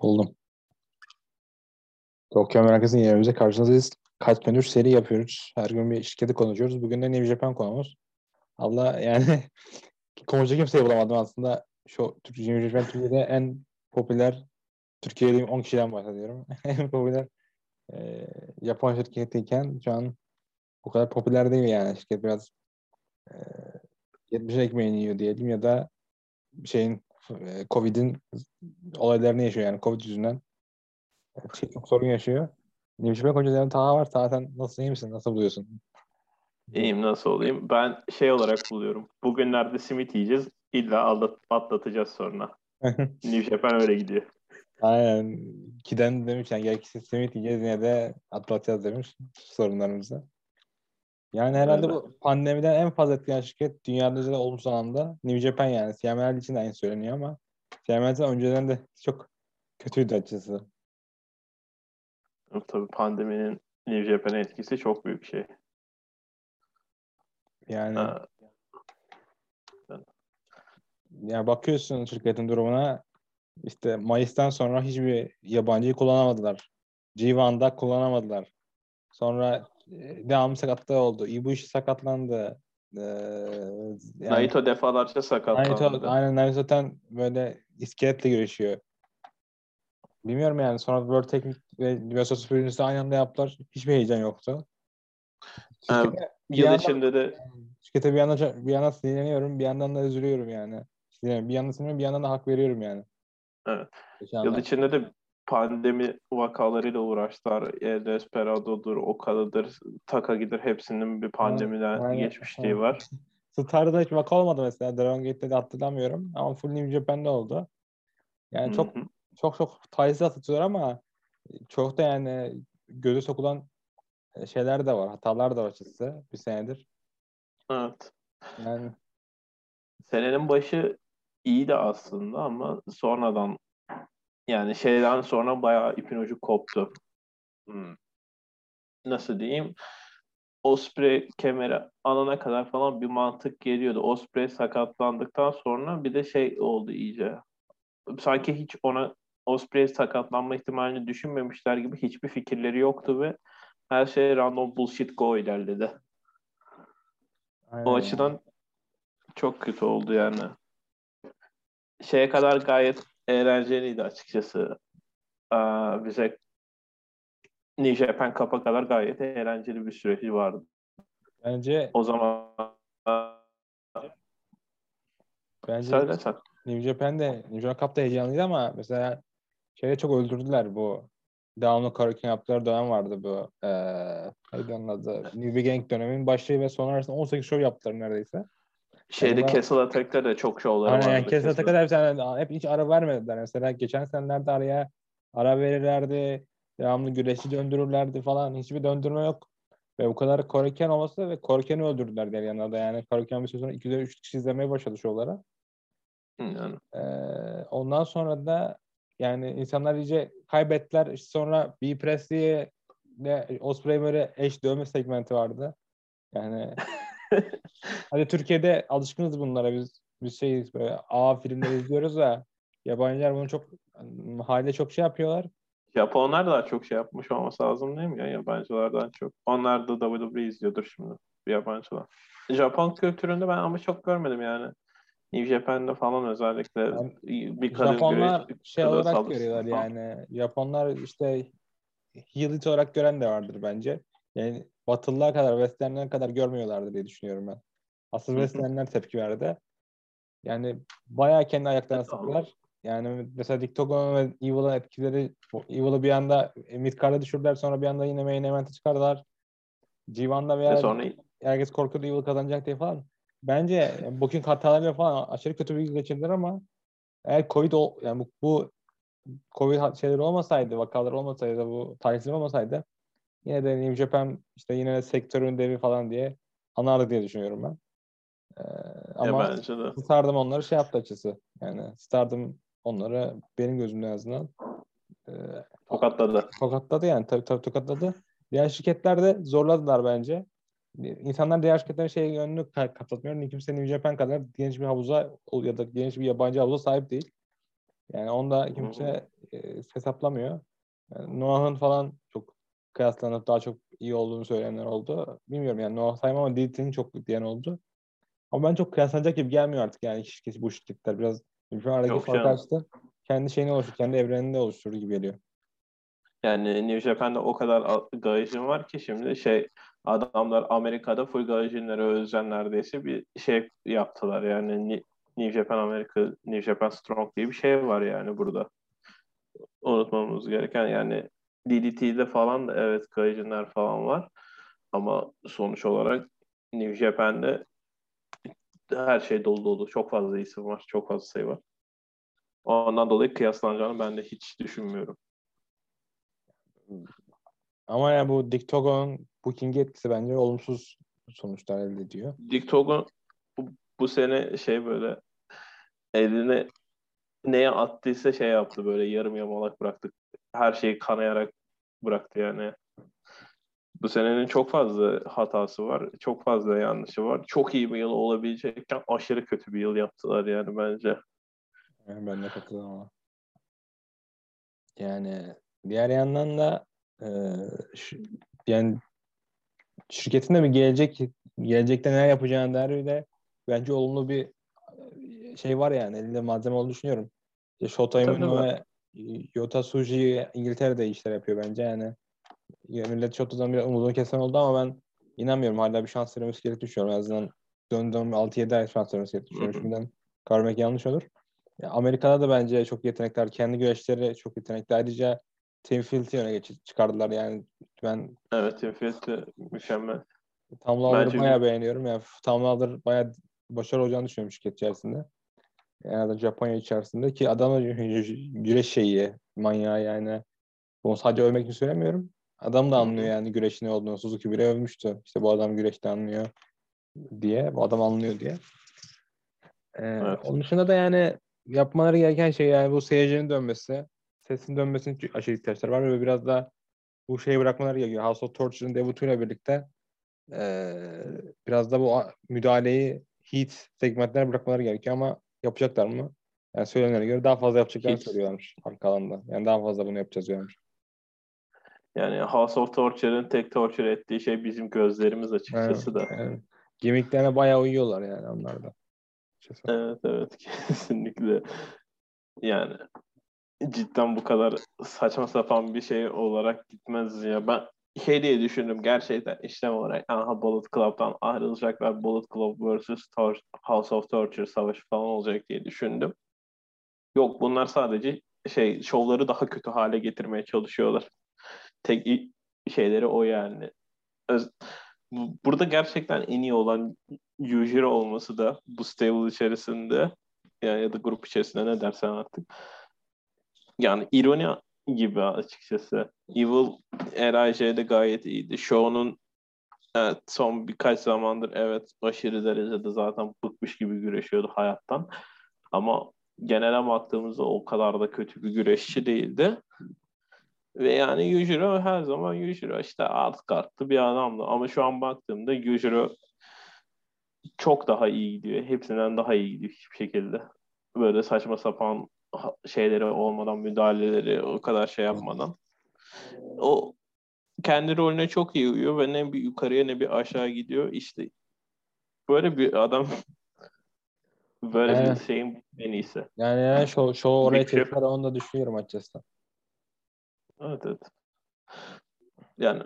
Buldum. Tokyo Merkez'in yerimize karşınızdayız. Kaç gündür seri yapıyoruz. Her gün bir şirketi konuşuyoruz. Bugün de New Japan konumuz. Allah yani konuşacak kimseyi bulamadım aslında. Şu New Japan Türkiye'de en popüler Türkiye'de 10 kişiden bahsediyorum. en popüler e, Japon şirketiyken şu an o kadar popüler değil yani. Şirket biraz e, 70 ekmeğini yiyor diyelim ya da şeyin e, Covid'in olaylarını yaşıyor yani Covid yüzünden. Çok, çok sorun yaşıyor. Nevşime Koca'nın Taha var. Sen nasıl iyi misin? Nasıl buluyorsun? İyiyim nasıl olayım? Ben şey olarak buluyorum. Bugünlerde simit yiyeceğiz. İlla aldat, atlatacağız sonra. New Japan öyle gidiyor. Aynen. Kiden demiş yani gerekirse simit yiyeceğiz yine de atlatacağız demiş sorunlarımızı. Yani herhalde evet. bu pandemiden en fazla etkilenen şirket dünyada da olumsuz anlamda New Japan yani. CML için de aynı söyleniyor ama CML'den önceden de çok kötüydü açıkçası. Tabii pandeminin New Japan'a etkisi çok büyük şey. Yani ha. ya bakıyorsun şirketin durumuna işte Mayıs'tan sonra hiçbir yabancıyı kullanamadılar. G1'da kullanamadılar. Sonra devamlı sakatlığı oldu. Ibushi sakatlandı. Ee, yani, Naito defalarca sakatlandı. Naito, aynen Naito zaten böyle iskeletle görüşüyor. Bilmiyorum yani. Sonra World Technic ve Versus Spirit'si aynı anda yaptılar. Hiçbir heyecan yoktu. Şirkete, um, yıl yandan, içinde de şirkete bir yandan, bir yandan sinirleniyorum. Bir yandan da üzülüyorum yani. Bir yandan sinirleniyorum. Bir yandan da hak veriyorum yani. Evet. Yıl içinde de pandemi vakalarıyla uğraştılar. E, Desperado'dur, Okada'dır, Takagi'dir hepsinin bir pandemiden aynen, geçmişliği aynen. var. Star'da hiç vaka olmadı mesela. Dragon Gate'de de hatırlamıyorum. Ama Full New Japan'de oldu. Yani çok Hı-hı. çok çok taizli atıyorlar ama çok da yani göze sokulan şeyler de var. Hatalar da var açıkçası bir senedir. Evet. Yani senenin başı iyi de aslında ama sonradan yani şeyden sonra bayağı ipin ucu koptu. Hmm. Nasıl diyeyim? Osprey kemeri alana kadar falan bir mantık geliyordu. Osprey sakatlandıktan sonra bir de şey oldu iyice. Sanki hiç ona Osprey sakatlanma ihtimalini düşünmemişler gibi hiçbir fikirleri yoktu ve her şey random bullshit go ilerledi. Aynen. O açıdan çok kötü oldu yani. Şeye kadar gayet eğlenceliydi açıkçası. Aa, bize New Japan Cup'a kadar gayet eğlenceli bir süreci vardı. Bence o zaman Bence Söyle sen. New Japan'de New Japan Cup'ta heyecanlıydı ama mesela şeyde çok öldürdüler bu devamlı Karakin yaptıkları dönem vardı bu. Ee, neydi onun adı? New Beginning dönemin başlığı ve sonu arasında 18 show yaptılar neredeyse. Şeyde yani Castle Attack'ta da çok şovları vardı. Yani Castle Attack'ta hep, yani, hep hiç ara vermediler. Mesela geçen senelerde araya ara verirlerdi. Devamlı güreşi döndürürlerdi falan. Hiçbir döndürme yok. Ve bu kadar Koraken olması ve Koraken'i öldürdüler der yanında. Yani Koraken bir süre sonra 2 3 kişi izlemeye başladı şovlara. Yani. Ee, ondan sonra da yani insanlar iyice kaybettiler. İşte sonra B Presley'e de Osprey böyle eş dövme segmenti vardı. Yani hadi Türkiye'de alışkınız bunlara biz biz şeyiz böyle A filmleri izliyoruz da yabancılar bunu çok halde çok şey yapıyorlar. Japonlar da çok şey yapmış olması lazım değil mi ya yabancılardan çok. Onlar da WWE izliyordur şimdi yabancılar. Japon kültüründe ben ama çok görmedim yani. New Japan'da falan özellikle yani, bir kadın Japonlar güreş, şey olarak görüyorlar yani. Japonlar işte heel olarak gören de vardır bence. Yani Batılılar kadar, Westernler kadar görmüyorlardı diye düşünüyorum ben. Asıl Westernler tepki verdi. Yani bayağı kendi ayaklarına sıktılar. Yani mesela Dick Togo ve Evil'ın etkileri Evil'ı bir anda midcard'a düşürdüler sonra bir anda yine main event'e çıkardılar. G1'da veya sonra... herkes korkuyordu Evil kazanacak diye falan. Bence bugün hatalarıyla falan aşırı kötü bir geçirdiler ama eğer Covid ol, yani bu, bu Covid şeyleri olmasaydı, vakalar olmasaydı, bu tarihsizlik olmasaydı yine de New Japan işte yine de sektörün devi falan diye anardı diye düşünüyorum ben. Ee, ama. Stardom onları şey yaptı açısı. Yani Stardom onları benim gözümde en azından e, tokatladı. Tokatladı yani tabii tabii tokatladı. Diğer şirketler de zorladılar bence. İnsanlar diğer şirketlerin şey yönünü kapatmıyor. Kimse New Japan kadar geniş bir havuza ya da geniş bir yabancı havuza sahip değil. Yani onda kimse e, hesaplamıyor. Yani Noah'ın falan çok kıyaslanıp daha çok iyi olduğunu söyleyenler oldu. Bilmiyorum yani Noah saymam ama DDT'nin çok diyen oldu. Ama ben çok kıyaslanacak gibi gelmiyor artık yani şirketi, bu şirketler biraz şu aradaki fark açtı. Kendi şeyini oluştur, kendi evreninde oluşturdu gibi geliyor. Yani New Japan'da o kadar gaijin var ki şimdi şey adamlar Amerika'da full gaijinlere özen neredeyse bir şey yaptılar. Yani New Japan Amerika, New Japan Strong diye bir şey var yani burada. Unutmamamız gereken yani DDT'de falan da evet gaijinler falan var. Ama sonuç olarak New Japan'de her şey dolu dolu. Çok fazla isim var. Çok fazla sayı var. Ondan dolayı kıyaslanacağını ben de hiç düşünmüyorum. Ama ya bu Dick Togo'nun booking etkisi bence olumsuz sonuçlar elde ediyor. Dick Togo bu, bu sene şey böyle eline neye attıysa şey yaptı böyle yarım yamalak bıraktık. Her şeyi kanayarak bıraktı yani. Bu senenin çok fazla hatası var. Çok fazla yanlışı var. Çok iyi bir yıl olabilecekken aşırı kötü bir yıl yaptılar yani bence. Yani ben de katılıyorum ama. Yani diğer yandan da e, şu, yani şirketin de bir gelecek gelecekte ne yapacağını dair de bence olumlu bir şey var yani elinde malzeme olduğunu düşünüyorum. İşte Shota Imino ve Yota Suji İngiltere'de işler yapıyor bence yani. Millet Shota'dan bir umudunu kesen oldu ama ben inanmıyorum. Hala bir şans vermesi gerektiğini düşünüyorum. En azından döndüğüm 6-7 ay şans vermesi gerektiğini düşünüyorum. Şimdiden görmek yanlış olur. Ya Amerika'da da bence çok yetenekler. Kendi güreşleri çok yetenekli. Ayrıca Tim Field'i öne geç çıkardılar yani. Ben Evet Tim Field mükemmel. Tam Lawler'ı bayağı beğeniyorum. Yani Tam Lawler bayağı başarılı olacağını düşünüyorum şirket içerisinde. Yani da Japonya içerisinde ki adam güreş şeyi manyağı yani. Bunu sadece övmek için söylemiyorum. Adam da anlıyor yani güreşin ne olduğunu. Suzuki bile övmüştü. İşte bu adam güreşte anlıyor diye. Bu adam anlıyor diye. Ee, evet. Onun dışında da yani yapmaları gereken şey yani bu seyircinin dönmesi. Sesin dönmesinin aşırı ihtiyaçları var ve biraz da bu şeyi bırakmaları gerekiyor. House of Torture'ın debutuyla birlikte e, biraz da bu müdahaleyi heat segmentler bırakmaları gerekiyor ama yapacaklar mı? Yani söylenene göre daha fazla yapacaklarını Hiç. söylüyorlarmış arka alanda. Yani daha fazla bunu yapacağız diyorlarmış. Yani House of Torture'ın tek torture ettiği şey bizim gözlerimiz açıkçası evet, da. Yani, gimmicklerine bayağı uyuyorlar yani onlar da. Evet evet kesinlikle. Yani cidden bu kadar saçma sapan bir şey olarak gitmez ya. Ben şey diye düşündüm gerçekten işlem olarak aha Bullet Club'dan ayrılacaklar Bullet Club vs. House of Torture savaşı falan olacak diye düşündüm. Yok bunlar sadece şey şovları daha kötü hale getirmeye çalışıyorlar. Tek şeyleri o yani. Öz, burada gerçekten en iyi olan Yujiro olması da bu stable içerisinde yani ya da grup içerisinde ne dersen artık. Yani ironi gibi açıkçası. Evil RIJ'de gayet iyiydi. Show'un evet, son birkaç zamandır evet aşırı derecede zaten bıkmış gibi güreşiyordu hayattan. Ama genele baktığımızda o kadar da kötü bir güreşçi değildi. Ve yani Yujiro her zaman Yujiro işte alt kartlı bir adamdı. Ama şu an baktığımda Yujiro çok daha iyi gidiyor. Hepsinden daha iyi gidiyor hiçbir şekilde. Böyle saçma sapan şeyleri olmadan, müdahaleleri o kadar şey yapmadan. O kendi rolüne çok iyi uyuyor ve ne bir yukarıya ne bir aşağı gidiyor. İşte böyle bir adam böyle evet. bir şeyin en iyisi. Yani, yani şu, şu oraya çeker onu da düşünüyorum açıkçası. Evet evet. Yani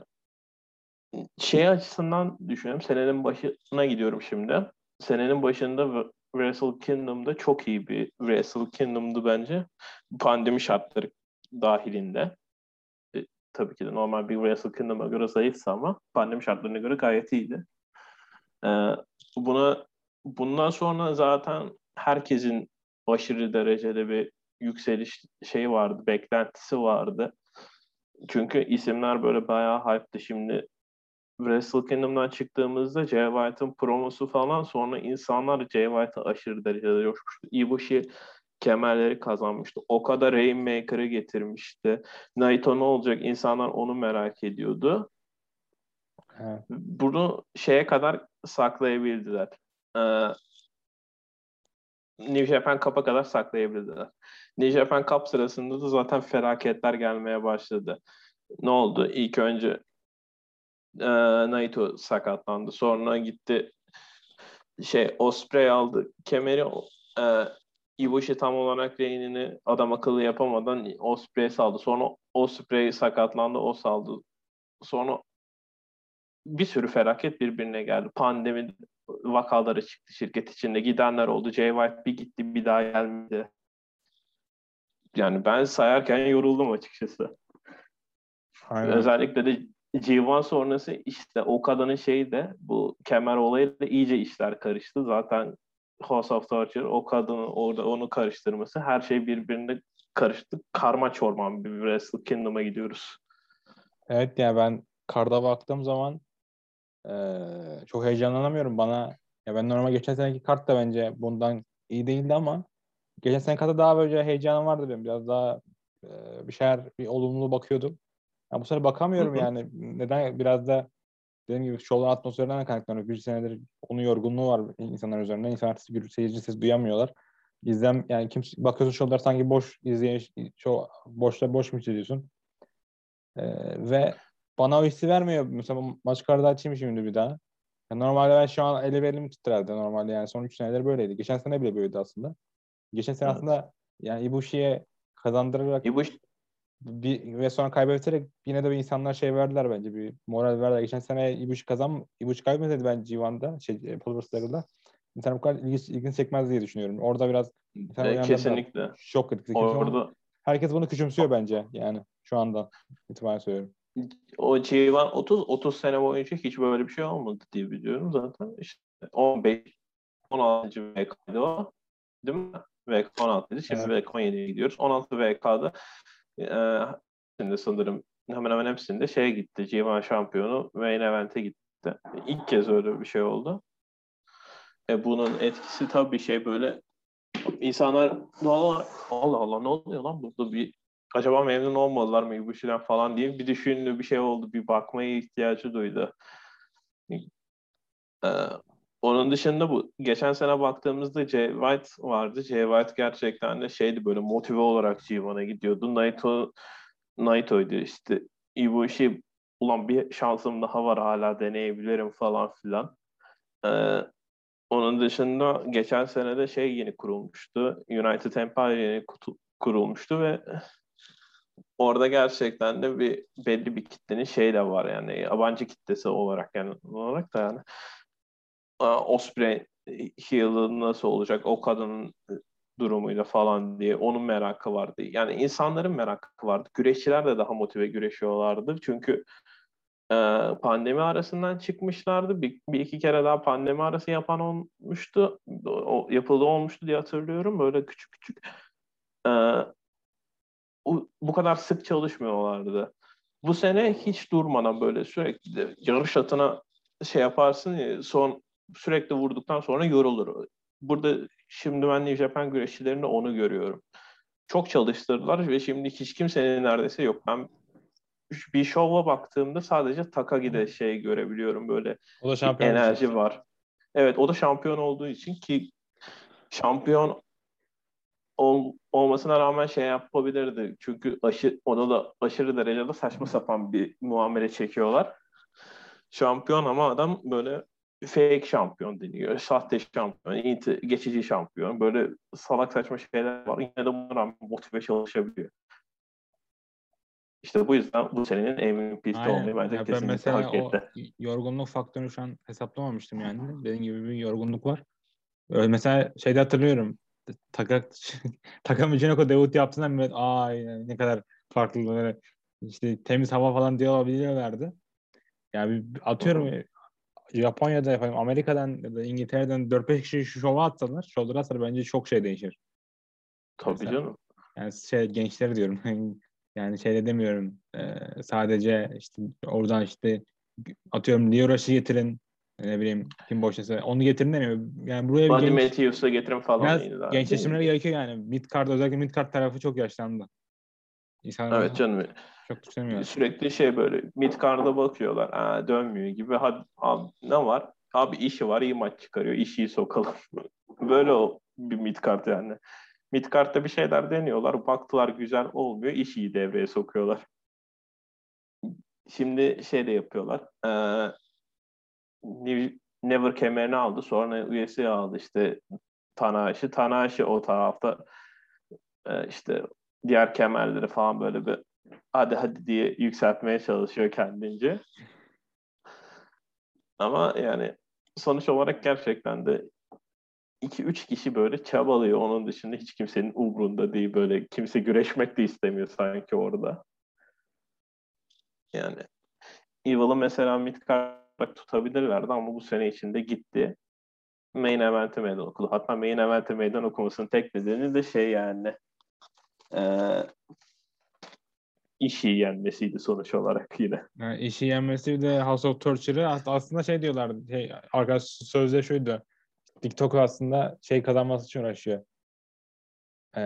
şey açısından düşünüyorum. Senenin başına gidiyorum şimdi. Senenin başında Wrestle Kingdom'da çok iyi bir Wrestle Kingdom'du bence. Pandemi şartları dahilinde. E, tabii ki de normal bir Wrestle Kingdom'a göre zayıfsa ama pandemi şartlarına göre gayet iyiydi. E, buna bundan sonra zaten herkesin aşırı derecede bir yükseliş şey vardı, beklentisi vardı. Çünkü isimler böyle bayağı hype'tı. Şimdi Wrestle Kingdom'dan çıktığımızda Jay White'ın promosu falan sonra insanlar Jay White'a aşırı derecede coşmuştu. Ibushi kemerleri kazanmıştı. O kadar Rainmaker'ı getirmişti. Naito ne olacak? İnsanlar onu merak ediyordu. Evet. Bunu şeye kadar saklayabildiler. Ee, New Japan Cup'a kadar saklayabildiler. New Japan Cup sırasında da zaten felaketler gelmeye başladı. Ne oldu? İlk önce e, Naito sakatlandı. Sonra gitti şey Osprey aldı kemeri e, Ibushi tam olarak reynini adam akıllı yapamadan Osprey saldı. Sonra Osprey sakatlandı, o saldı. Sonra bir sürü felaket birbirine geldi. Pandemi vakaları çıktı şirket içinde. Gidenler oldu. Jay White bir gitti bir daha gelmedi. Yani ben sayarken yoruldum açıkçası. Aynen. Özellikle de G1 sonrası işte o kadının şeyi de bu kemer olayıyla iyice işler karıştı. Zaten House of Torture o kadını orada onu karıştırması her şey birbirine karıştı. Karma çorman bir Wrestle Kingdom'a gidiyoruz. Evet ya yani ben karda baktığım zaman ee, çok heyecanlanamıyorum. Bana ya ben normal geçen seneki kart da bence bundan iyi değildi ama geçen sene kartta daha böyle heyecanım vardı benim. Biraz daha e, bir şeyler bir olumlu bakıyordum. Ya bu sene bakamıyorum yani. Neden biraz da dediğim gibi şovun atmosferinden kaynaklanıyor. Bir senedir onun yorgunluğu var insanlar üzerinde. İnsanlar seyirci ses duyamıyorlar. İzlem yani kim bakıyorsun şovlar sanki boş izleyen şov boşta boş mu hissediyorsun? Ee, ve bana o hissi vermiyor. Mesela maç kartı açayım şimdi bir daha. Yani normalde ben şu an ele verim titrerdi normalde yani son 3 senedir böyleydi. Geçen sene bile böyleydi aslında. Geçen sene evet. aslında yani Ibushi'ye kazandırarak Ibushi bir ve sonra kaybederek yine de bir insanlar şey verdiler bence bir moral verdiler. Geçen sene Ibushi kazan Ibushi kaybetseydi ben G1'da şey Pulvers'larında insan bu kadar ilgi, ilgini çekmez diye düşünüyorum. Orada biraz e, kesinlikle şok etkisi. Orada herkes bunu küçümsüyor bence yani şu anda itibaren söylüyorum o G1 30 30 sene boyunca hiç böyle bir şey olmadı diye biliyorum zaten. İşte 15 16. VK'da o. Değil mi? VK 16'ydı. Şimdi evet. VK 17'ye gidiyoruz. 16 VK'da e, şimdi sanırım hemen hemen hepsinde şeye gitti. G1 şampiyonu main event'e gitti. İlk kez öyle bir şey oldu. E bunun etkisi tabii şey böyle insanlar Allah Allah ne oluyor lan burada bir acaba memnun olmadılar mı Ibushi'den falan diye bir düşündü bir şey oldu bir bakmaya ihtiyacı duydu. Ee, onun dışında bu geçen sene baktığımızda Jay White vardı. Jay White gerçekten de şeydi böyle motive olarak G1'a gidiyordu. Naito Naito'ydu işte Ibushi ulan bir şansım daha var hala deneyebilirim falan filan. Ee, onun dışında geçen sene de şey yeni kurulmuştu. United Empire yeni kurulmuştu ve orada gerçekten de bir belli bir kitlenin şey de var yani yabancı kitlesi olarak yani olarak da yani Osprey Hill'ı nasıl olacak o kadının durumuyla falan diye onun merakı vardı. Yani insanların merakı vardı. Güreşçiler de daha motive güreşiyorlardı. Çünkü e, pandemi arasından çıkmışlardı. Bir, bir iki kere daha pandemi arası yapan olmuştu. O, yapıldı olmuştu diye hatırlıyorum. Böyle küçük küçük. E, bu kadar sık çalışmıyorlardı. Bu sene hiç durmadan böyle sürekli yarış atına şey yaparsın ya, son sürekli vurduktan sonra yorulur. Burada şimdi ben New Japan güreşçilerinde onu görüyorum. Çok çalıştırdılar ve şimdi hiç kimsenin neredeyse yok. Ben bir şova baktığımda sadece Takagi'de şey görebiliyorum böyle o da şampiyon enerji için. var. Evet o da şampiyon olduğu için ki şampiyon ol, olmasına rağmen şey yapabilirdi. Çünkü aşı, ona da aşırı derecede saçma sapan bir muamele çekiyorlar. Şampiyon ama adam böyle fake şampiyon deniyor. Sahte şampiyon, geçici şampiyon. Böyle salak saçma şeyler var. Yine de buna rağmen motive çalışabiliyor. İşte bu yüzden bu senenin MVP'si olmayı bence ya kesinlikle ben mesela hak etti. O yorgunluk faktörünü şu an hesaplamamıştım yani. Dediğim gibi bir yorgunluk var. Öyle mesela şeyde hatırlıyorum. Taka, Taka Michinoko debut yaptığında millet aa ne kadar farklı böyle işte temiz hava falan diye olabiliyorlardı. Yani atıyorum Japonya'da yapayım Amerika'dan ya da İngiltere'den 4-5 kişi şu şova atsalar, şovlara atsalar bence çok şey değişir. Tabii Mesela, canım. Yani şey gençleri diyorum. yani şey demiyorum. Ee, sadece işte oradan işte atıyorum Leo Rush'ı getirin ne bileyim kim boşasa onu getirin demiyor. Yani buraya Buddy genç, Matthews'ı getirin falan. Biraz gençleştirmeleri gerekiyor yani. Mid card özellikle mid card tarafı çok yaşlandı. İnsanlar evet canım. Çok düşünemiyorlar. Sürekli şey böyle mid card'a bakıyorlar. Aa, dönmüyor gibi. Hadi, abi, ne var? Abi işi var iyi maç çıkarıyor. İşi sokalım. böyle o bir midcard yani. Midcard'da bir şeyler deniyorlar. Baktılar güzel olmuyor. iş iyi devreye sokuyorlar. Şimdi şey de yapıyorlar. Ee, Never kemerini aldı. Sonra üyesi aldı işte Tanahashi. Tanahashi o tarafta e, işte diğer kemerleri falan böyle bir hadi hadi diye yükseltmeye çalışıyor kendince. Ama yani sonuç olarak gerçekten de 2-3 kişi böyle çabalıyor. Onun dışında hiç kimsenin umrunda değil. Böyle kimse güreşmek de istemiyor sanki orada. Yani Evil'ı mesela midcard tutabilirlerdi ama bu sene içinde gitti. Main event'e meydan okudu. Hatta main event'e meydan okumasının tek nedeni de şey yani e, işi yenmesiydi sonuç olarak yine. Yani işi yenmesi de House of Torture'ı aslında şey diyorlar. Şey, arkadaş sözde şuydu. TikTok aslında şey kazanması için uğraşıyor. Ee,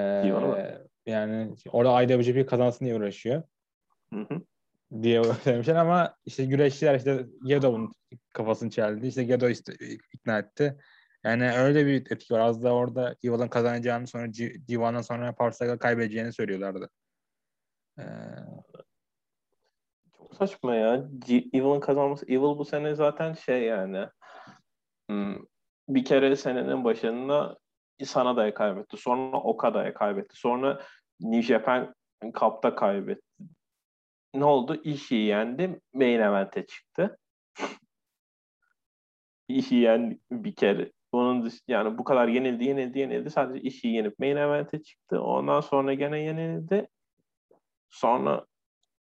yani orada IWGP kazansın diye uğraşıyor. Hı hı. diye söylemişler ama işte güreşçiler işte Gedo bunun kafasını çeldi. İşte Gedo işte ikna etti. Yani öyle bir etki var. Az da orada Evil'ın kazanacağını sonra Divan'dan sonra Parsag'a kaybedeceğini söylüyorlardı. Ee... Çok saçma ya. Evil'ın kazanması. Evil bu sene zaten şey yani hmm, bir kere senenin başında Sanada'ya kaybetti. Sonra Okada'ya kaybetti. Sonra New Japan Cup'ta kaybetti. Ne oldu? Ishii yendi. Main event'e çıktı. Ishii yendi bir kere. Dış, yani bu kadar yenildi, yenildi, yenildi. Sadece işi yenip main event'e çıktı. Ondan sonra gene yenildi. Sonra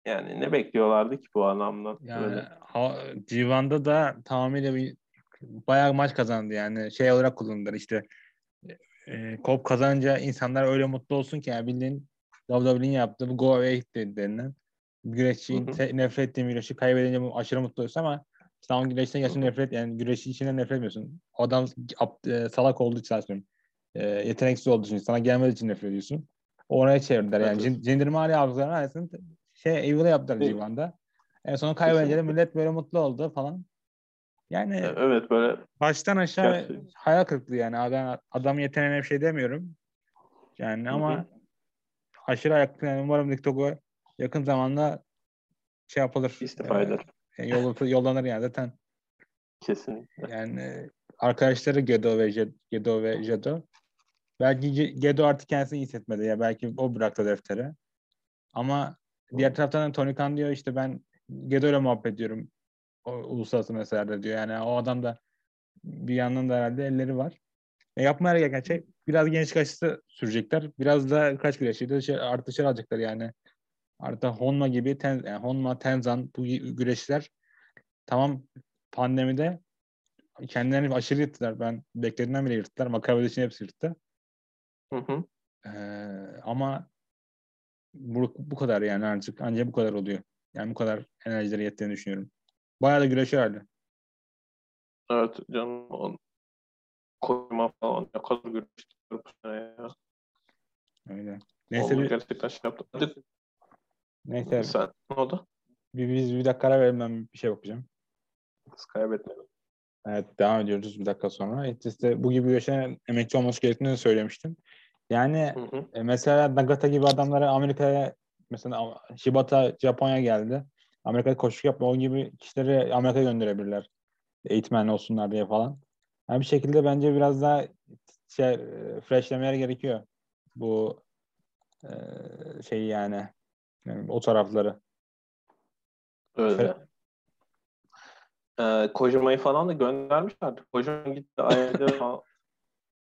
yani ne bekliyorlardı ki bu anlamda? Yani Böyle. ha, Civan'da da tamamıyla bir bayağı maç kazandı yani şey olarak kullanılır işte e, kop kazanınca insanlar öyle mutlu olsun ki yani bildiğin WWE'nin yaptığı bu go away denilen güreşçi nefret ettiğim güreşi kaybedince aşırı mutlu oluyorsun ama sen güreşten gerçekten nefret yani güreşi içinden nefret etmiyorsun. Adam e, salak olduğu için söylüyorum. E, yeteneksiz olduğu için sana gelmediği için nefret ediyorsun. Oraya çevirdiler yani. Evet. Jinder Mahali aldıklarını arasını şey Evil'a yaptılar Civan'da. En son kaybedince millet böyle mutlu oldu falan. Yani e, evet böyle baştan aşağı gerçekten. hayal kırıklığı yani adam, adam yeteneğine bir şey demiyorum. Yani Hı-hı. ama aşırı ayaklı yani umarım TikTok'u yakın zamanda şey yapılır. İstifa eder. E, yol, yollanır yani zaten. Kesinlikle. Yani arkadaşları Gedo ve Jed, Gedo ve Jedo. Belki Gedo artık kendisini iyi hissetmedi ya. Belki o bıraktı defteri. Ama diğer taraftan Tony Khan diyor işte ben Gedo ile muhabbet ediyorum. O, uluslararası meselelerde diyor. Yani o adam da bir yandan da herhalde elleri var. E, yapmaya gereken şey biraz genç kaçısı sürecekler. Biraz da kaç güreşçi şey, artışlar alacaklar yani. Artık Honma gibi ten, yani Honma, Tenzan bu güreşler tamam pandemide kendilerini aşırı yırttılar. Ben beklediğimden bile yırttılar. Makabe için hepsi yırttı. Hı hı. Ee, ama bu, bu kadar yani artık ancak bu kadar oluyor. Yani bu kadar enerjileri yettiğini düşünüyorum. Bayağı da güreşi vardı. Evet canım. Koyma falan ne kadar güreşti bu sene ya. Öyle. Neyse bir... gerçekten şey yaptım. Neyse. Sen ne oldu? Bir, biz bir dakika ara verelim ben bir şey bakacağım. Kız kaybetmedim. Evet devam ediyoruz bir dakika sonra. İşte bu gibi yaşayan emekçi olması gerektiğini söylemiştim. Yani hı hı. E, mesela Nagata gibi adamları Amerika'ya mesela Shibata Japonya geldi. Amerika'da koşu yapma o gibi kişileri Amerika'ya gönderebilirler. Eğitmen olsunlar diye falan. Yani bir şekilde bence biraz daha şey e, freshlemeler gerekiyor. Bu e, şey yani, yani o tarafları. Öyle. Ee, Kojima'yı falan da göndermişler. Kojima gitti falan.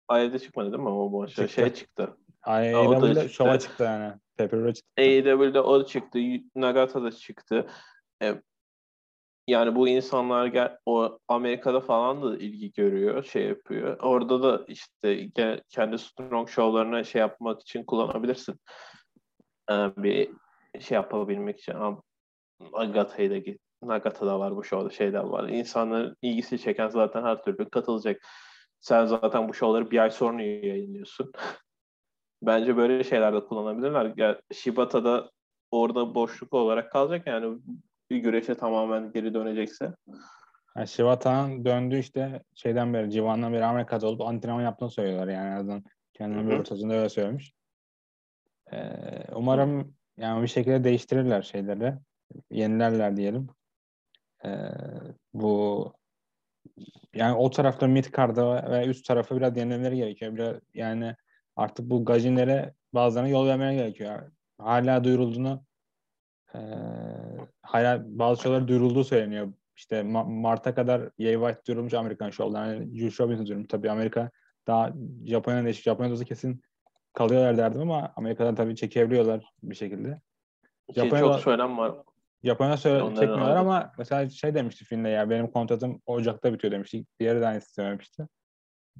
AEW'de çıkmadı değil mi o bu şey, şey çıktı. AEW'de şova çıktı yani. Pepper'e çıktı. AEW'de o çıktı. Nagata'da çıktı. Ee, yani bu insanlar gel, o Amerika'da falan da ilgi görüyor, şey yapıyor. Orada da işte gel, kendi strong show'larına şey yapmak için kullanabilirsin. Ee, bir şey yapabilmek için. Nagata'yı da git. Nagata'da var bu show'da şeyler var. İnsanların ilgisi çeken zaten her türlü katılacak. Sen zaten bu show'ları bir ay sonra yayınlıyorsun. Bence böyle şeyler de kullanabilirler. Yani Shibata'da orada boşluk olarak kalacak yani bir güreşe tamamen geri dönecekse. Yani Shibata'nın döndü işte şeyden beri, Civan'dan beri Amerika'da olup antrenman yaptığını söylüyorlar yani en azından. Kendinin bir ortasında öyle söylemiş. Ee, umarım yani bir şekilde değiştirirler şeyleri. Yenilerler diyelim. Ee, bu yani o tarafta mid card'a ve üst tarafı biraz yenilemeleri gerekiyor. Biraz, yani artık bu gajinlere bazılarına yol vermeye gerekiyor. Hala duyurulduğunu e, hala bazı şeyler duyurulduğu söyleniyor. İşte Ma- Mart'a kadar Jay White duyurulmuş Amerikan şovlar. Yani Jules Robinson duyurulmuş. Tabii Amerika daha Japonya'da değişik. Japonya'da olsa kesin kalıyorlar derdim ama Amerika'dan tabii çekebiliyorlar bir şekilde. Japonya'da, çok söylem var. Japonya söyle çekmiyorlar ama mesela şey demişti filmde ya benim kontratım Ocak'ta bitiyor demişti. Diğeri de aynısı söylemişti.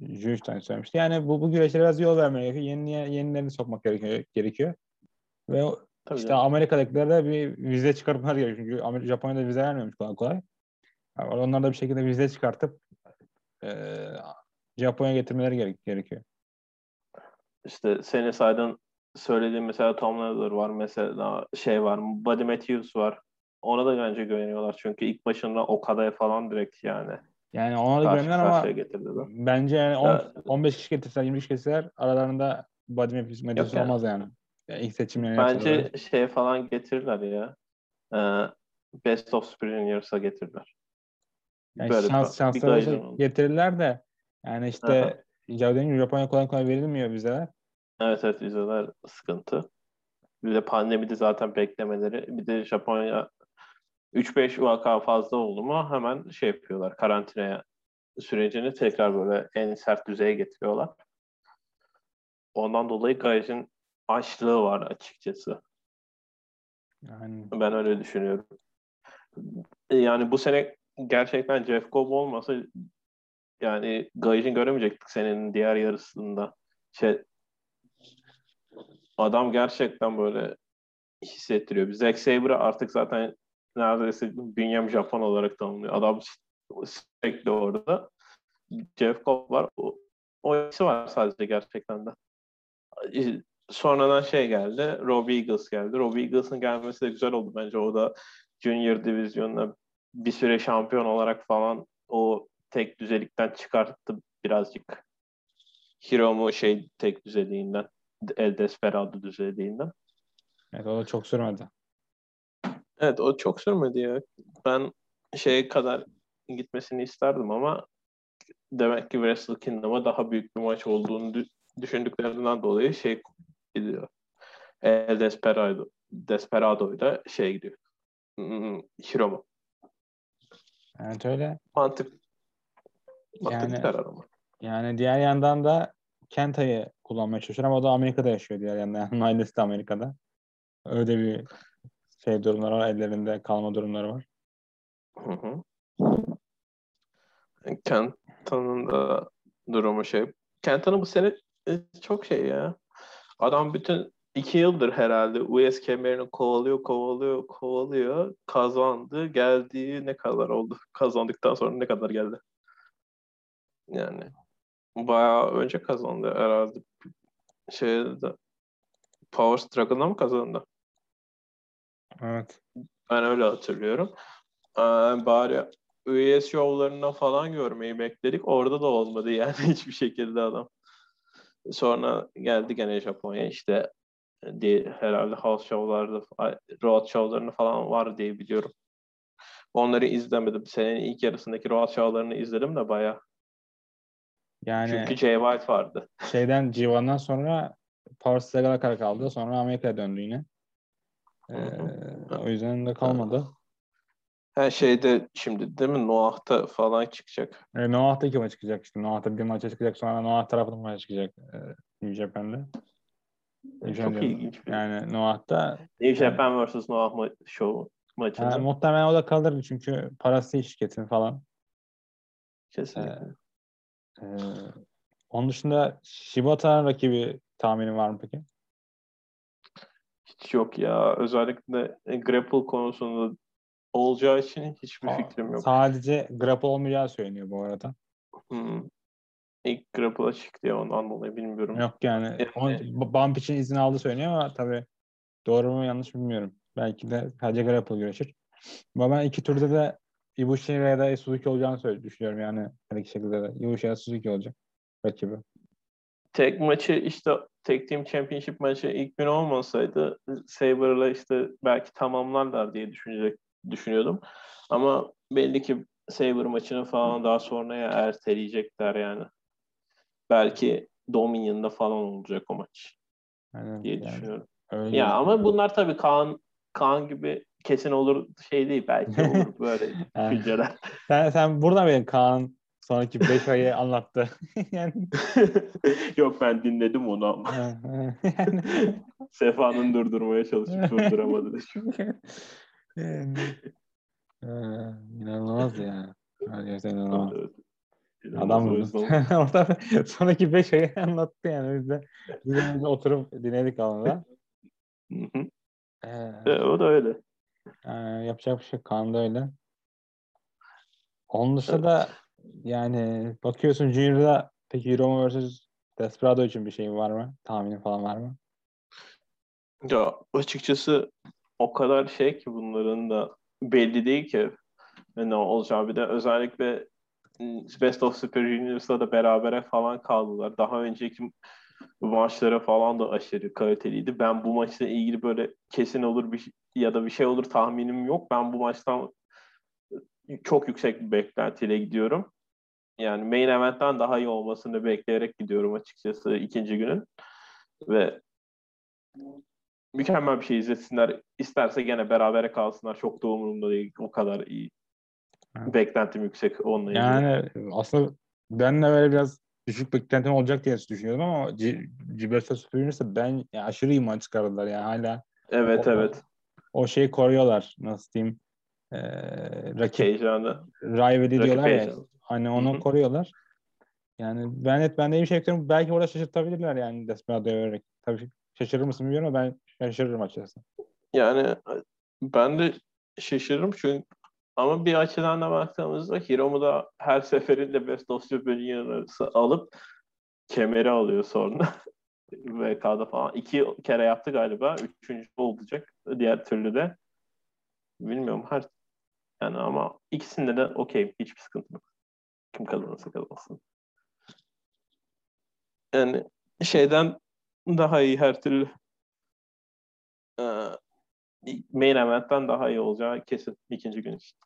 Jüş de söylemişti. Yani bu, bu güreşlere biraz yol vermeye gerekiyor. Yeni, yenilerini sokmak gerekiyor. gerekiyor. Ve Tabii işte Amerika'dakilere de bir vize çıkartmalar gerekiyor. Çünkü Amerika, Japonya'da vize vermiyormuş kolay kolay. Yani onlar da bir şekilde vize çıkartıp e, Japonya getirmeleri gerek, gerekiyor. İşte seni saydığın söylediğim mesela Tom Leather var mesela şey var Buddy Matthews var. Ona da bence güveniyorlar çünkü ilk başında o kadar falan direkt yani. Yani ona da güveniyorlar ama getirdiler. bence yani 10, ya, 15 kişi getirseler 20 kişi getirseler aralarında Buddy Matthews yani. olmaz yani. yani ilk seçimlerini Bence yapsalar. şey falan getirirler ya. Ee, Best of Spring Years'a getirirler. Yani Böyle şans, şansları getirirler de yani işte Javiden'in Japonya kolay kolay verilmiyor vizeler. Evet evet vizeler sıkıntı. Bir de pandemide zaten beklemeleri. Bir de Japonya 3-5 vaka fazla oldu mu hemen şey yapıyorlar. Karantinaya sürecini tekrar böyle en sert düzeye getiriyorlar. Ondan dolayı Gaj'ın açlığı var açıkçası. Yani... Ben öyle düşünüyorum. Yani bu sene gerçekten Jeff Cobb olmasa yani Gaj'ın göremeyecektik senenin diğer yarısında. Şey, adam gerçekten böyle hissettiriyor. Zack Sabre artık zaten neredeyse bünyem Japon olarak tanımlıyor. Adam sürekli orada. Jeff Cobb var. O, o var sadece gerçekten de. Sonradan şey geldi. Robbie Eagles geldi. Robbie Eagles'ın gelmesi de güzel oldu bence. O da Junior Divizyon'da bir süre şampiyon olarak falan o tek düzelikten çıkarttı birazcık. Hiromu şey tek düzeliğinden. El Desperado düzeliğinden. Evet o da çok sürmedi. Evet o çok sürmedi ya. Ben şeye kadar gitmesini isterdim ama demek ki Wrestle Kingdom'a daha büyük bir maç olduğunu düşündüklerinden dolayı şey gidiyor. El Desperado, Desperado ile şey gidiyor. Hmm, Hiromu. Evet öyle. Mantık. Yani, karar ama. Yani diğer yandan da Kenta'yı kullanmaya çalışıyor ama o da Amerika'da yaşıyor diğer yandan. Yani ailesi de Amerika'da. Öyle bir şey durumları var. Ellerinde kalma durumları var. Hı hı. Kenta'nın da durumu şey. Kenta'nın bu sene e, çok şey ya. Adam bütün iki yıldır herhalde US kemerini kovalıyor, kovalıyor, kovalıyor. Kazandı. Geldiği ne kadar oldu? Kazandıktan sonra ne kadar geldi? Yani bayağı önce kazandı herhalde. Şeyde Power Struggle'da mı kazandı? Evet. Ben öyle hatırlıyorum. Ee, bari üyes şovlarına falan görmeyi bekledik. Orada da olmadı yani hiçbir şekilde adam. Sonra geldi gene Japonya işte diye, herhalde house show'larda, road show'larını falan var diye biliyorum. Onları izlemedim. Senin ilk yarısındaki road show'larını izledim de baya. Yani Çünkü Jay White vardı. Şeyden G1'dan sonra Struggle'a kadar kaldı. Sonra Amerika'ya döndü yine. Ee, o yüzden de kalmadı. Her şeyde şimdi değil mi Noah'ta falan çıkacak. E, Noah'ta iki maç çıkacak işte. Noah'ta bir maça çıkacak sonra Noah tarafından maç çıkacak. E, New Japan'da. New Çok ilginç. Bir yani Noah'ta New Japan vs. Noah ma- show maçında. Yani, muhtemelen o da kalırdı çünkü parası şirketin falan. Kesinlikle. Ee, onun dışında Shibata'nın rakibi tahminin var mı peki? Hiç yok ya. Özellikle grapple konusunda olacağı için hiçbir Aa, fikrim yok. Sadece grapple olmayacağı söyleniyor bu arada. Hmm. İlk grapple'a çıktı ya ondan dolayı bilmiyorum. Yok yani. Evet. bump için izin aldı söyleniyor ama tabii doğru mu yanlış bilmiyorum. Belki de sadece grapple güreşir. Ama ben iki turda da Ibushi ya da Suzuki olacağını söyle düşünüyorum yani. Her iki şekilde de. Ibushi ya da Suzuki olacak. Rakibi. Tek maçı işte Tek Team Championship maçı ilk gün olmasaydı Saber'la işte belki tamamlarlar diye düşünecek düşünüyordum. Ama belli ki Saber maçını falan daha sonraya erteleyecekler yani. Belki Dominion'da falan olacak o maç. Aynen, diye yani. düşünüyorum. Öyle Ya gibi. ama bunlar tabii Kaan Kaan gibi kesin olur şey değil belki olur böyle düşünceler. Sen, sen burada mıydın Kaan sonraki 5 ayı anlattı. yani, Yok ben dinledim onu ama yani, Sefa'nın durdurmaya çalışıp durduramadı. yani, ee, inanılmaz ya. Gerçekten inanılmaz. Adam Orada sonraki 5 ayı anlattı yani. Biz de, biz de oturup dinledik hı. Ee, o da öyle. Yani yapacak bir şey yok. Kaan da öyle. Onun dışında da yani bakıyorsun Junior'da peki Hiromu vs. Desperado için bir şey var mı? Tahminin falan var mı? Ya açıkçası o kadar şey ki bunların da belli değil ki ne olacağı bir de özellikle Best of Super Juniors'la da berabere falan kaldılar. Daha önceki maçlara falan da aşırı kaliteliydi. Ben bu maçla ilgili böyle kesin olur bir şey- ya da bir şey olur tahminim yok. Ben bu maçtan çok yüksek bir beklentiyle gidiyorum. Yani main event'ten daha iyi olmasını bekleyerek gidiyorum açıkçası ikinci günün. Ve mükemmel bir şey izlesinler. İsterse gene berabere kalsınlar. Çok da umurumda değil. O kadar iyi. Evet. Beklentim yüksek onunla ilgili. Yani aslında ben de böyle biraz düşük beklentim olacak diye düşünüyordum ama Ciberta Superior'sa ben ya aşırı iyi maç çıkardılar yani hala Evet o, evet. o şeyi koruyorlar nasıl diyeyim ee, rakip Heyecanı. rivalry Rakip diyorlar ya heyecanı. hani Hı onu hı. koruyorlar. Yani ben et ben de bir şey bekliyorum. Belki orada şaşırtabilirler yani Desperado'ya vererek. Tabii şaşırır mısın bilmiyorum ama ben şaşırırım açıkçası. Yani ben de şaşırırım çünkü ama bir açıdan da baktığımızda Hiromu da her seferinde Best of Super Junior'ı alıp kemeri alıyor sonra. VK'da falan. iki kere yaptı galiba. Üçüncü olacak. Diğer türlü de. Bilmiyorum her yani ama ikisinde de okey. Hiçbir sıkıntı yok. Kim kazanırsa kazansın. Yani şeyden daha iyi her türlü Ee, main event'ten daha iyi olacağı kesin ikinci gün için.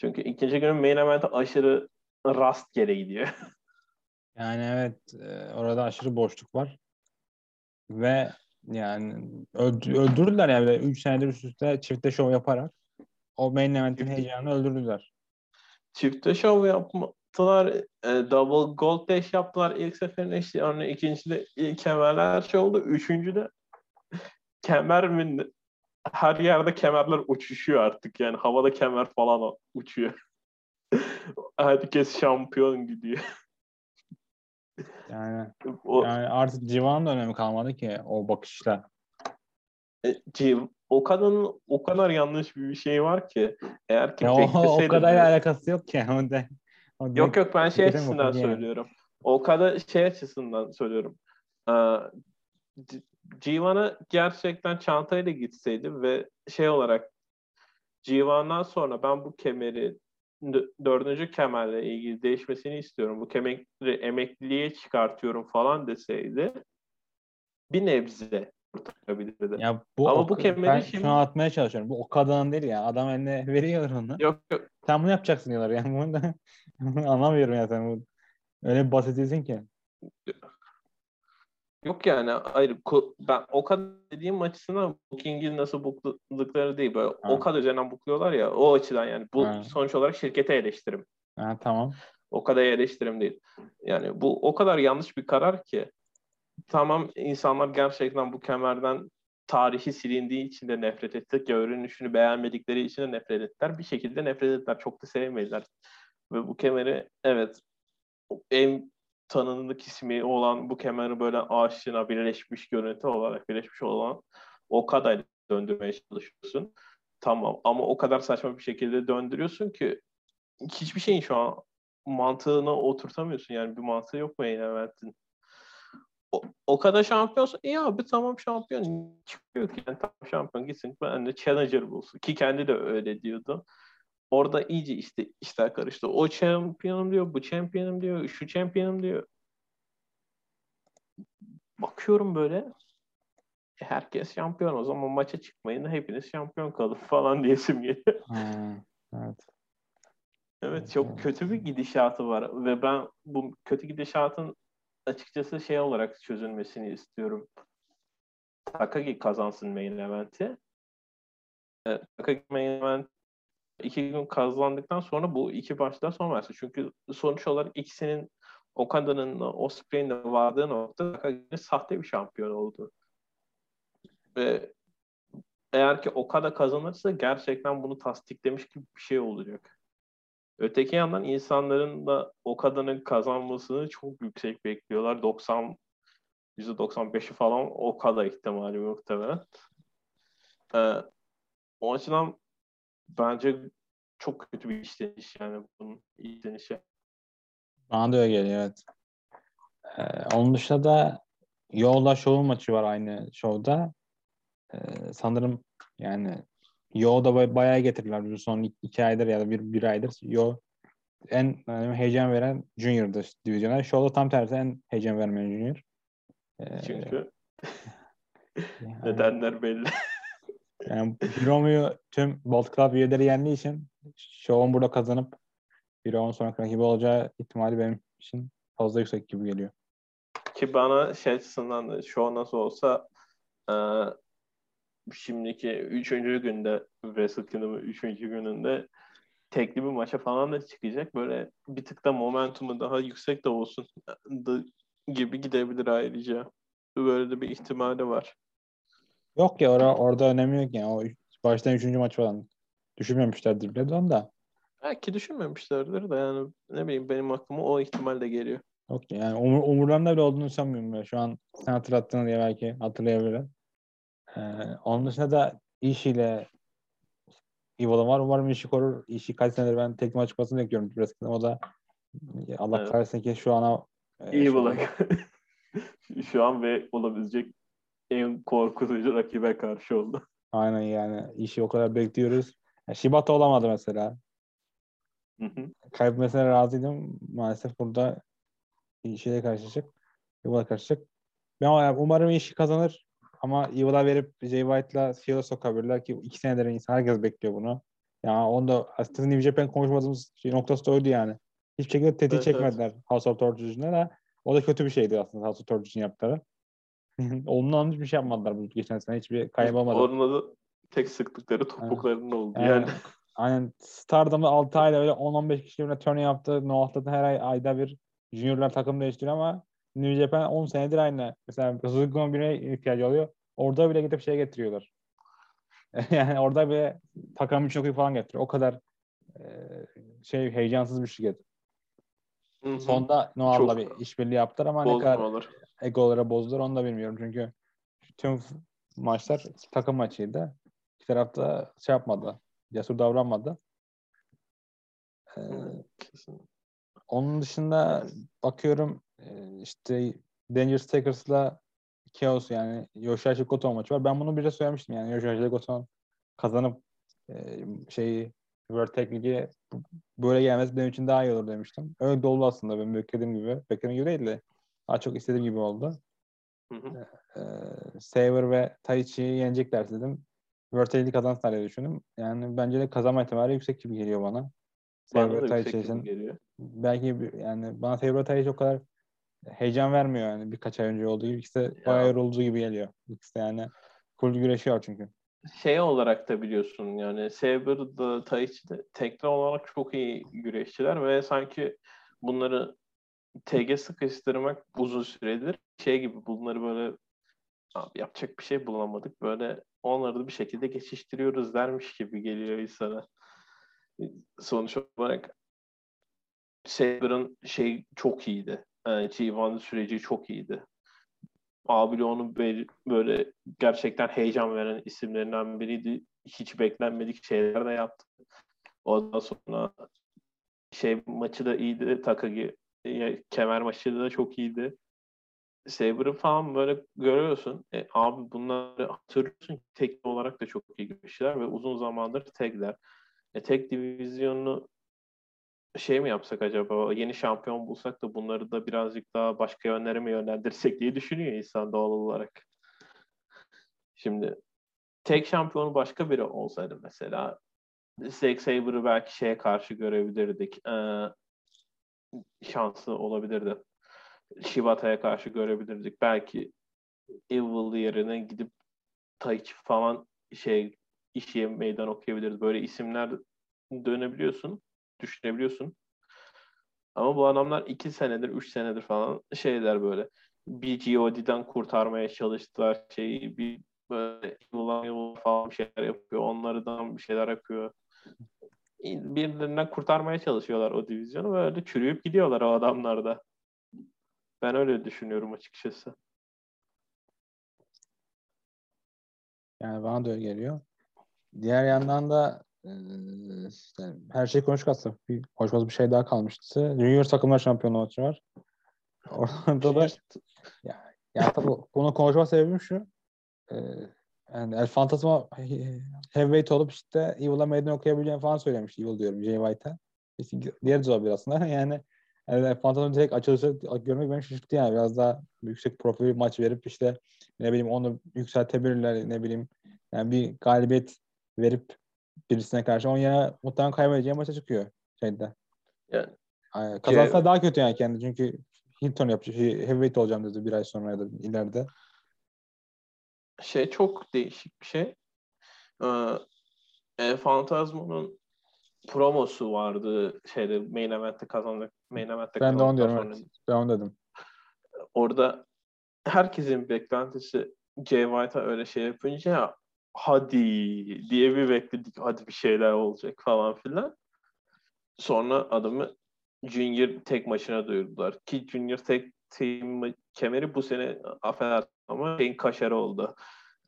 Çünkü ikinci günün main event'i aşırı rastgele gidiyor. Yani evet e, orada aşırı boşluk var. Ve yani öldü, öldürdüler yani 3 senedir üst üste çifte şov yaparak o main event'in heyecanını öldürdüler. Çifte şov yaptılar. e, double gold dash yaptılar ilk seferinde işte yani ikincide ilk kemerler şey oldu. Üçüncüde kemer mi her yerde kemerler uçuşuyor artık yani havada kemer falan uçuyor. Herkes şampiyon gidiyor. Yani, O, yani artık Civan'ın da önemi kalmadı ki o bakışla. E, Civ- o kadının o kadar yanlış bir şey var ki eğer ki Ya o, o kadar bu- alakası yok ki. O de, o yok direkt yok ben şey açısından yani. söylüyorum. O kadar şey açısından söylüyorum. Ee, Civan'a gerçekten çantayla gitseydi ve şey olarak Civan'dan sonra ben bu kemeri dördüncü kemerle ilgili değişmesini istiyorum. Bu kemeri emekliliğe çıkartıyorum falan deseydi bir nebze kurtarabilirdi. Ya bu, Ama o- bu kemeri ben şimdi- şunu atmaya çalışıyorum. Bu o kadının değil ya. Adam eline veriyor onu. Yok yok Sen bunu yapacaksın diyorlar yani. Bunu da anlamıyorum ya sen. Öyle bir basit değilsin ki. Yok yani ku- ben o kadar dediğim açısından Booking'i nasıl bukladıkları değil böyle Ha. o kadar üzerinden bukluyorlar ya o açıdan yani bu Ha. sonuç olarak şirkete eleştirim. Ha, tamam. O kadar eleştirim değil. Yani bu o kadar yanlış bir karar ki tamam insanlar gerçekten bu kemerden tarihi silindiği için de nefret etti. Görünüşünü beğenmedikleri için de nefret ettiler. Bir şekilde nefret ettiler. Çok da sevmediler. Ve bu kemeri evet en tanındık ismi olan bu kemeri böyle aşina birleşmiş görüntü olarak birleşmiş olan o kadar döndürmeye çalışıyorsun. Tamam ama o kadar saçma bir şekilde döndürüyorsun ki hiçbir şeyin şu an mantığına oturtamıyorsun yani bir mantığı yok main event'in. O, o kadar şampiyonsun. İyi abi tamam şampiyon. Çıkıyor ki yani tamam şampiyon gitsin. Ben de challenger bulsun. Ki kendi de öyle diyordu. Orada iyice işte işler karıştı. O şampiyonum diyor, bu şampiyonum diyor, şu şampiyonum diyor. Bakıyorum böyle herkes şampiyon o zaman maça çıkmayın hepiniz şampiyon kalın falan diyesim geliyor. Ha, evet. Evet çok kötü bir gidişatı var ve ben bu kötü gidişatın açıkçası şey olarak çözülmesini istiyorum. Takagi kazansın main event'i. Evet, Takagi main event iki gün kazandıktan sonra bu iki baştan son versin. Çünkü sonuç olarak ikisinin Okada'nın Osprey'in de vardığı nokta sahte bir şampiyon oldu. Ve eğer ki Okada kazanırsa gerçekten bunu tasdiklemiş gibi bir şey olacak. Öteki yandan insanların da Okada'nın kazanmasını çok yüksek bekliyorlar. 90 %95'i falan Okada ihtimali muhtemelen. Ee, o açıdan bence çok kötü bir işleniş yani bunun işlenişi. Bana da öyle geliyor evet. Ee, onun dışında da Yoğla Show'un maçı var aynı şovda. Ee, sanırım yani Yo da bayağı getirdiler bu son iki aydır ya da bir, bir aydır. Yo en yani heyecan veren Junior'dı divizyona. Show'da tam tersi en heyecan vermeyen Junior. Ee, Çünkü yani, nedenler belli. Yani Hiromu'yu tüm Bolt Club üyeleri yendiği için Show'un burada kazanıp Hiromu'nun sonraki rakibi olacağı ihtimali benim için fazla yüksek gibi geliyor. Ki bana şey açısından da Show nasıl olsa e, şimdiki üçüncü günde Wrestle Kingdom'un üçüncü gününde tekli bir maça falan da çıkacak. Böyle bir tık da momentumu daha yüksek de olsun gibi gidebilir ayrıca. Böyle de bir ihtimali var. Yok ya orada, orada önemi yok yani. O baştan üçüncü maç falan düşünmemişlerdir bile onda. Belki düşünmemişlerdir de yani ne bileyim benim aklıma o ihtimal de geliyor. Yok yani umur, umurlarında bile olduğunu sanmıyorum ben. Şu an sen hatırlattığın diye belki hatırlayabilirim. Ee, onun dışında da iş ile Evil'ım var. Umarım işi korur. İşi kaç senedir ben tek maç çıkmasını bekliyorum. Wrestling'de. O da Allah evet. kahretsin ki şu ana e, Evil'a şu an ve olabilecek en korkutucu rakibe karşı oldu. Aynen yani. işi o kadar bekliyoruz. Yani Shibata olamadı mesela. Hı hı. Kaybetmesine razıydım. Maalesef burada şeye karşılaşacak. Evil'a karşılaşacak. Ben umarım işi kazanır. Ama Evil'a verip Jay White'la Shield'a sokabilirler ki iki senedir insan herkes bekliyor bunu. Yani onda aslında New Japan konuşmadığımız şey noktası da oydu yani. Hiçbir şekilde tetiği evet, çekmediler evet. House of Torture'cuna da. O da kötü bir şeydi aslında House of Torture'cun yaptığı. Ondan hiçbir şey yapmadılar bu geçen sene. Hiçbir kaybamadı. Onun da tek sıktıkları topuklarının yani. oldu yani. yani. Aynen. Stardom'da 6 ayda öyle 10-15 kişi birine turn yaptı. Noah'ta her ay ayda bir juniorlar takım değiştiriyor ama New Japan 10 senedir aynı. Mesela Suzuki'nin birine ihtiyacı oluyor. Orada bile gidip şey getiriyorlar. yani orada bir Takami Choku'yu falan getiriyor. O kadar e, şey heyecansız bir şirket. Hı-hı. Sonda Noah'la bir işbirliği yaptılar ama ne kadar olur. Egolara bozdular onu da bilmiyorum. Çünkü tüm maçlar takım maçıydı. İki tarafta şey yapmadı. Cesur davranmadı. Ee, onun dışında bakıyorum ee, işte Dangerous Takers'la Chaos yani Yoshihashi Goto maçı var. Ben bunu bir de söylemiştim yani Yoshihashi Goto'nun kazanıp e, şeyi World Tag League'e böyle gelmesi benim için daha iyi olur demiştim. Öyle de aslında benim beklediğim gibi. Beklediğim gibi değil de daha çok istediğim gibi oldu. Hı hı. Ee, Saber ve Taichi'yi yenecekler dedim. League kazansınlar diye düşündüm. Yani bence de kazanma ihtimali yüksek gibi geliyor bana. Saber Taichi için. Belki yani bana Saber Taichi o kadar heyecan vermiyor yani birkaç ay önce olduğu gibi. İkisi de ya. bayağı yorulduğu gibi geliyor. İkisi de yani full güreşiyor çünkü. Şey olarak da biliyorsun yani Saber da Taichi de tekrar olarak çok iyi güreşçiler ve sanki bunları TG sıkıştırmak uzun süredir şey gibi bunları böyle abi yapacak bir şey bulamadık. Böyle onları da bir şekilde geçiştiriyoruz dermiş gibi geliyor insana. Sonuç olarak Saber'ın şey çok iyiydi. Yani T1 süreci çok iyiydi. Abi onun böyle gerçekten heyecan veren isimlerinden biriydi. Hiç beklenmedik şeyler de yaptı. Ondan sonra şey maçı da iyiydi. Takagi kemer maçı da çok iyiydi. Saber'ı falan böyle görüyorsun. E, abi bunları hatırlıyorsun. Teknik olarak da çok iyi güreşçiler ve uzun zamandır tekler. E, tek divizyonunu şey mi yapsak acaba? Yeni şampiyon bulsak da bunları da birazcık daha başka yönlere mi yönlendirsek diye düşünüyor insan doğal olarak. Şimdi tek şampiyonu başka biri olsaydı mesela Zack Saber'ı belki şeye karşı görebilirdik. Ee, şanslı olabilirdi. Shibata'ya karşı görebilirdik. Belki Evil yerine gidip Taichi falan şey işe meydan okuyabiliriz. Böyle isimler dönebiliyorsun, düşünebiliyorsun. Ama bu adamlar iki senedir, üç senedir falan şeyler böyle bir GOD'den kurtarmaya çalıştılar şeyi bir böyle falan şeyler yapıyor. Onlardan bir şeyler yapıyor. Birbirinden kurtarmaya çalışıyorlar o divizyonu. Böyle çürüyüp gidiyorlar o adamlar da. Ben öyle düşünüyorum açıkçası. Yani bana da öyle geliyor. Diğer yandan da işte her şey konuştuk aslında. Bir, konuşmaz bir şey daha kalmıştı. Junior takımlar şampiyonu maçı var. Orada da ya, ya tabii bunu konuşma sebebim şu. Ee, yani El Fantasma heavyweight olup işte Evil'a meydan okuyabileceğini falan söylemiş. Evil diyorum Jay White'a. Diğer cevabı aslında. Yani yani Fantasma direkt açılışı görmek beni şaşırttı yani. Biraz daha yüksek profil bir maç verip işte ne bileyim onu yükseltebilirler ne bileyim yani bir galibiyet verip birisine karşı onun yerine muhtemelen kaybedeceği maça çıkıyor şeyde. Yani, yani kazansa daha kötü yani kendi çünkü Hilton yapacak şey, heavyweight olacağım dedi bir ay sonra ya da ileride. Şey çok değişik bir şey. Ee, e, Fantasmo'nun promosu vardı şeyde main event'te kazandık. Main event'te ben de onu diyorum. Sonra... Evet. Ben onu dedim. Orada herkesin beklentisi Jay White'a öyle şey yapınca hadi diye bir bekledik. Hadi bir şeyler olacak falan filan. Sonra adamı Junior tek maçına duyurdular. Ki Junior tek team kemeri bu sene affedersin ama şeyin kaşarı oldu.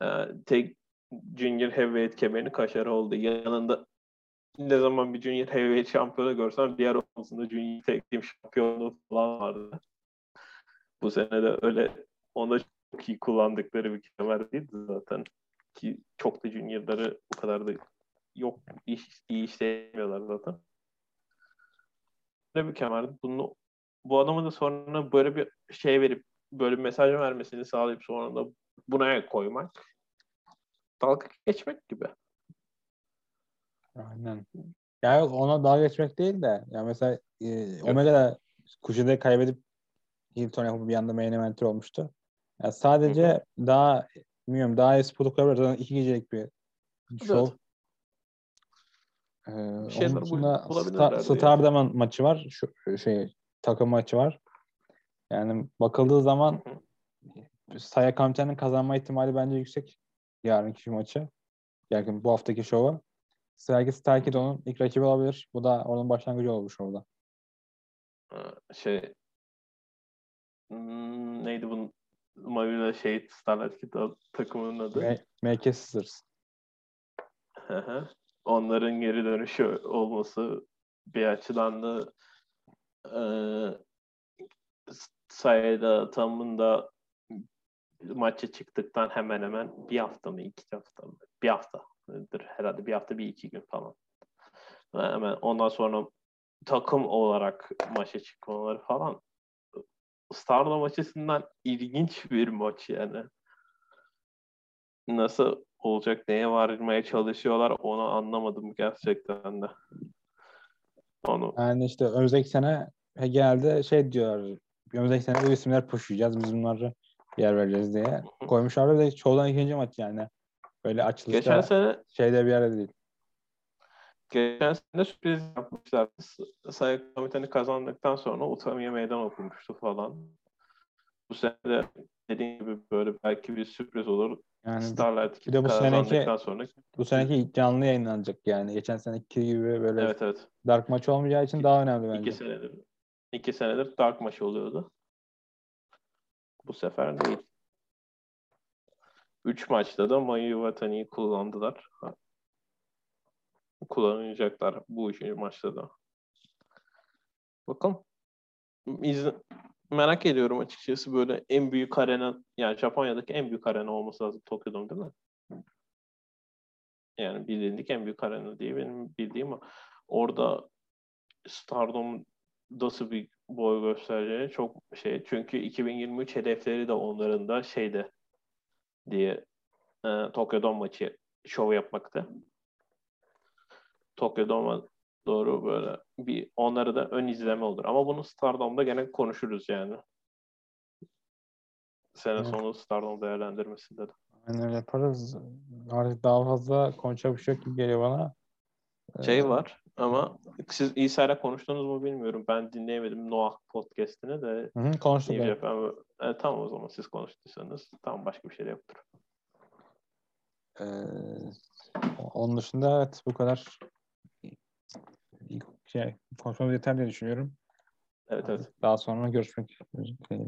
Ee, tek Junior Heavyweight kemerini kaşarı oldu. Yanında ne zaman bir Junior Heavyweight şampiyonu görsem diğer omuzunda Junior Tag Team şampiyonu falan vardı. Bu sene de öyle onu çok iyi kullandıkları bir kemer değildi zaten. Ki çok da Junior'ları bu kadar da yok iş, iyi işleyemiyorlar zaten. Böyle bir kemerdi. Bunu, bu adamı da sonra böyle bir şey verip böyle bir mesaj vermesini sağlayıp sonra da buna koymak dalga geçmek gibi. Aynen. Ya yok ona dalga geçmek değil de ya mesela e, Omega'da Kuşi'de kaybedip Hilton yapıp bir anda main eventer olmuştu. Ya sadece Hı-hı. daha bilmiyorum daha eski protokoller zaten iki gecelik bir show. Evet. Ee, onun dışında Star, Stardom yani. maçı var. Şu şey takım maçı var. Yani bakıldığı zaman Saya Kamiten'in kazanma ihtimali bence yüksek yarınki maçı. Yani bu haftaki şova. Sergi Starkey de onun ilk rakibi olabilir. Bu da onun başlangıcı olmuş orada. Şey hmm, neydi bunun Mavila şey Starlight Kid takımının adı? M.K. Scissors. Onların geri dönüşü olması bir açıdan da e, sayıda tamında maça çıktıktan hemen hemen bir hafta mı iki hafta mı bir haftadır herhalde bir hafta bir iki gün falan. Hemen ondan sonra takım olarak maça çıkmaları falan Stardom açısından ilginç bir maç yani. Nasıl olacak, neye varmaya çalışıyorlar onu anlamadım gerçekten de. Onu... Yani işte önümüzdeki sene genelde şey diyorlar, önümüzdeki sene bu isimler pushlayacağız, biz bunları yer vereceğiz diye. Koymuşlar ve çoğudan ikinci maç yani. Böyle açılışta Geçen sene şeyde bir yere değil. Geçen sene sürpriz yapmışlar. Sayı komiteni kazandıktan sonra Utami'ye meydan okumuştu falan. Bu sene de dediğim gibi böyle belki bir sürpriz olur. Yani Starlight bir de bu seneki sonra bu seneki canlı yayınlanacak yani. Geçen seneki gibi böyle evet, evet. dark maç olmayacağı için daha önemli bence. İki senedir, iki senedir dark maç oluyordu. Bu sefer değil. Üç maçta da Mayu Watani'yi kullandılar. Kullanacaklar bu üçüncü maçta da. Bakalım. İzle, merak ediyorum açıkçası böyle en büyük arena yani Japonya'daki en büyük arena olması lazım Tokyo'da değil mi? Yani bilindik en büyük arena diye benim bildiğim o. Orada Stardom nasıl bir boy göstereceğini çok şey. Çünkü 2023 hedefleri de onların da şeyde diye e, Tokyo Dome maçı şov yapmakta. Tokyo Dome'a doğru böyle bir onları da ön izleme olur. Ama bunu Stardom'da gene konuşuruz yani. Sene evet. sonu Stardom değerlendirmesinde de. Aynen öyle yaparız. Artık daha fazla konuşacak bir şey yok gibi geliyor bana. Şey ee, var ama siz İsa ile konuştunuz mu bilmiyorum. Ben dinleyemedim Noah podcast'ini de. Hı hı, konuştuk. Ben. E, tamam o zaman siz konuştuysanız tam başka bir şey de yoktur. Ee, onun dışında evet bu kadar şey, konuşmamız yeter diye düşünüyorum. Evet evet. Daha sonra görüşmek üzere.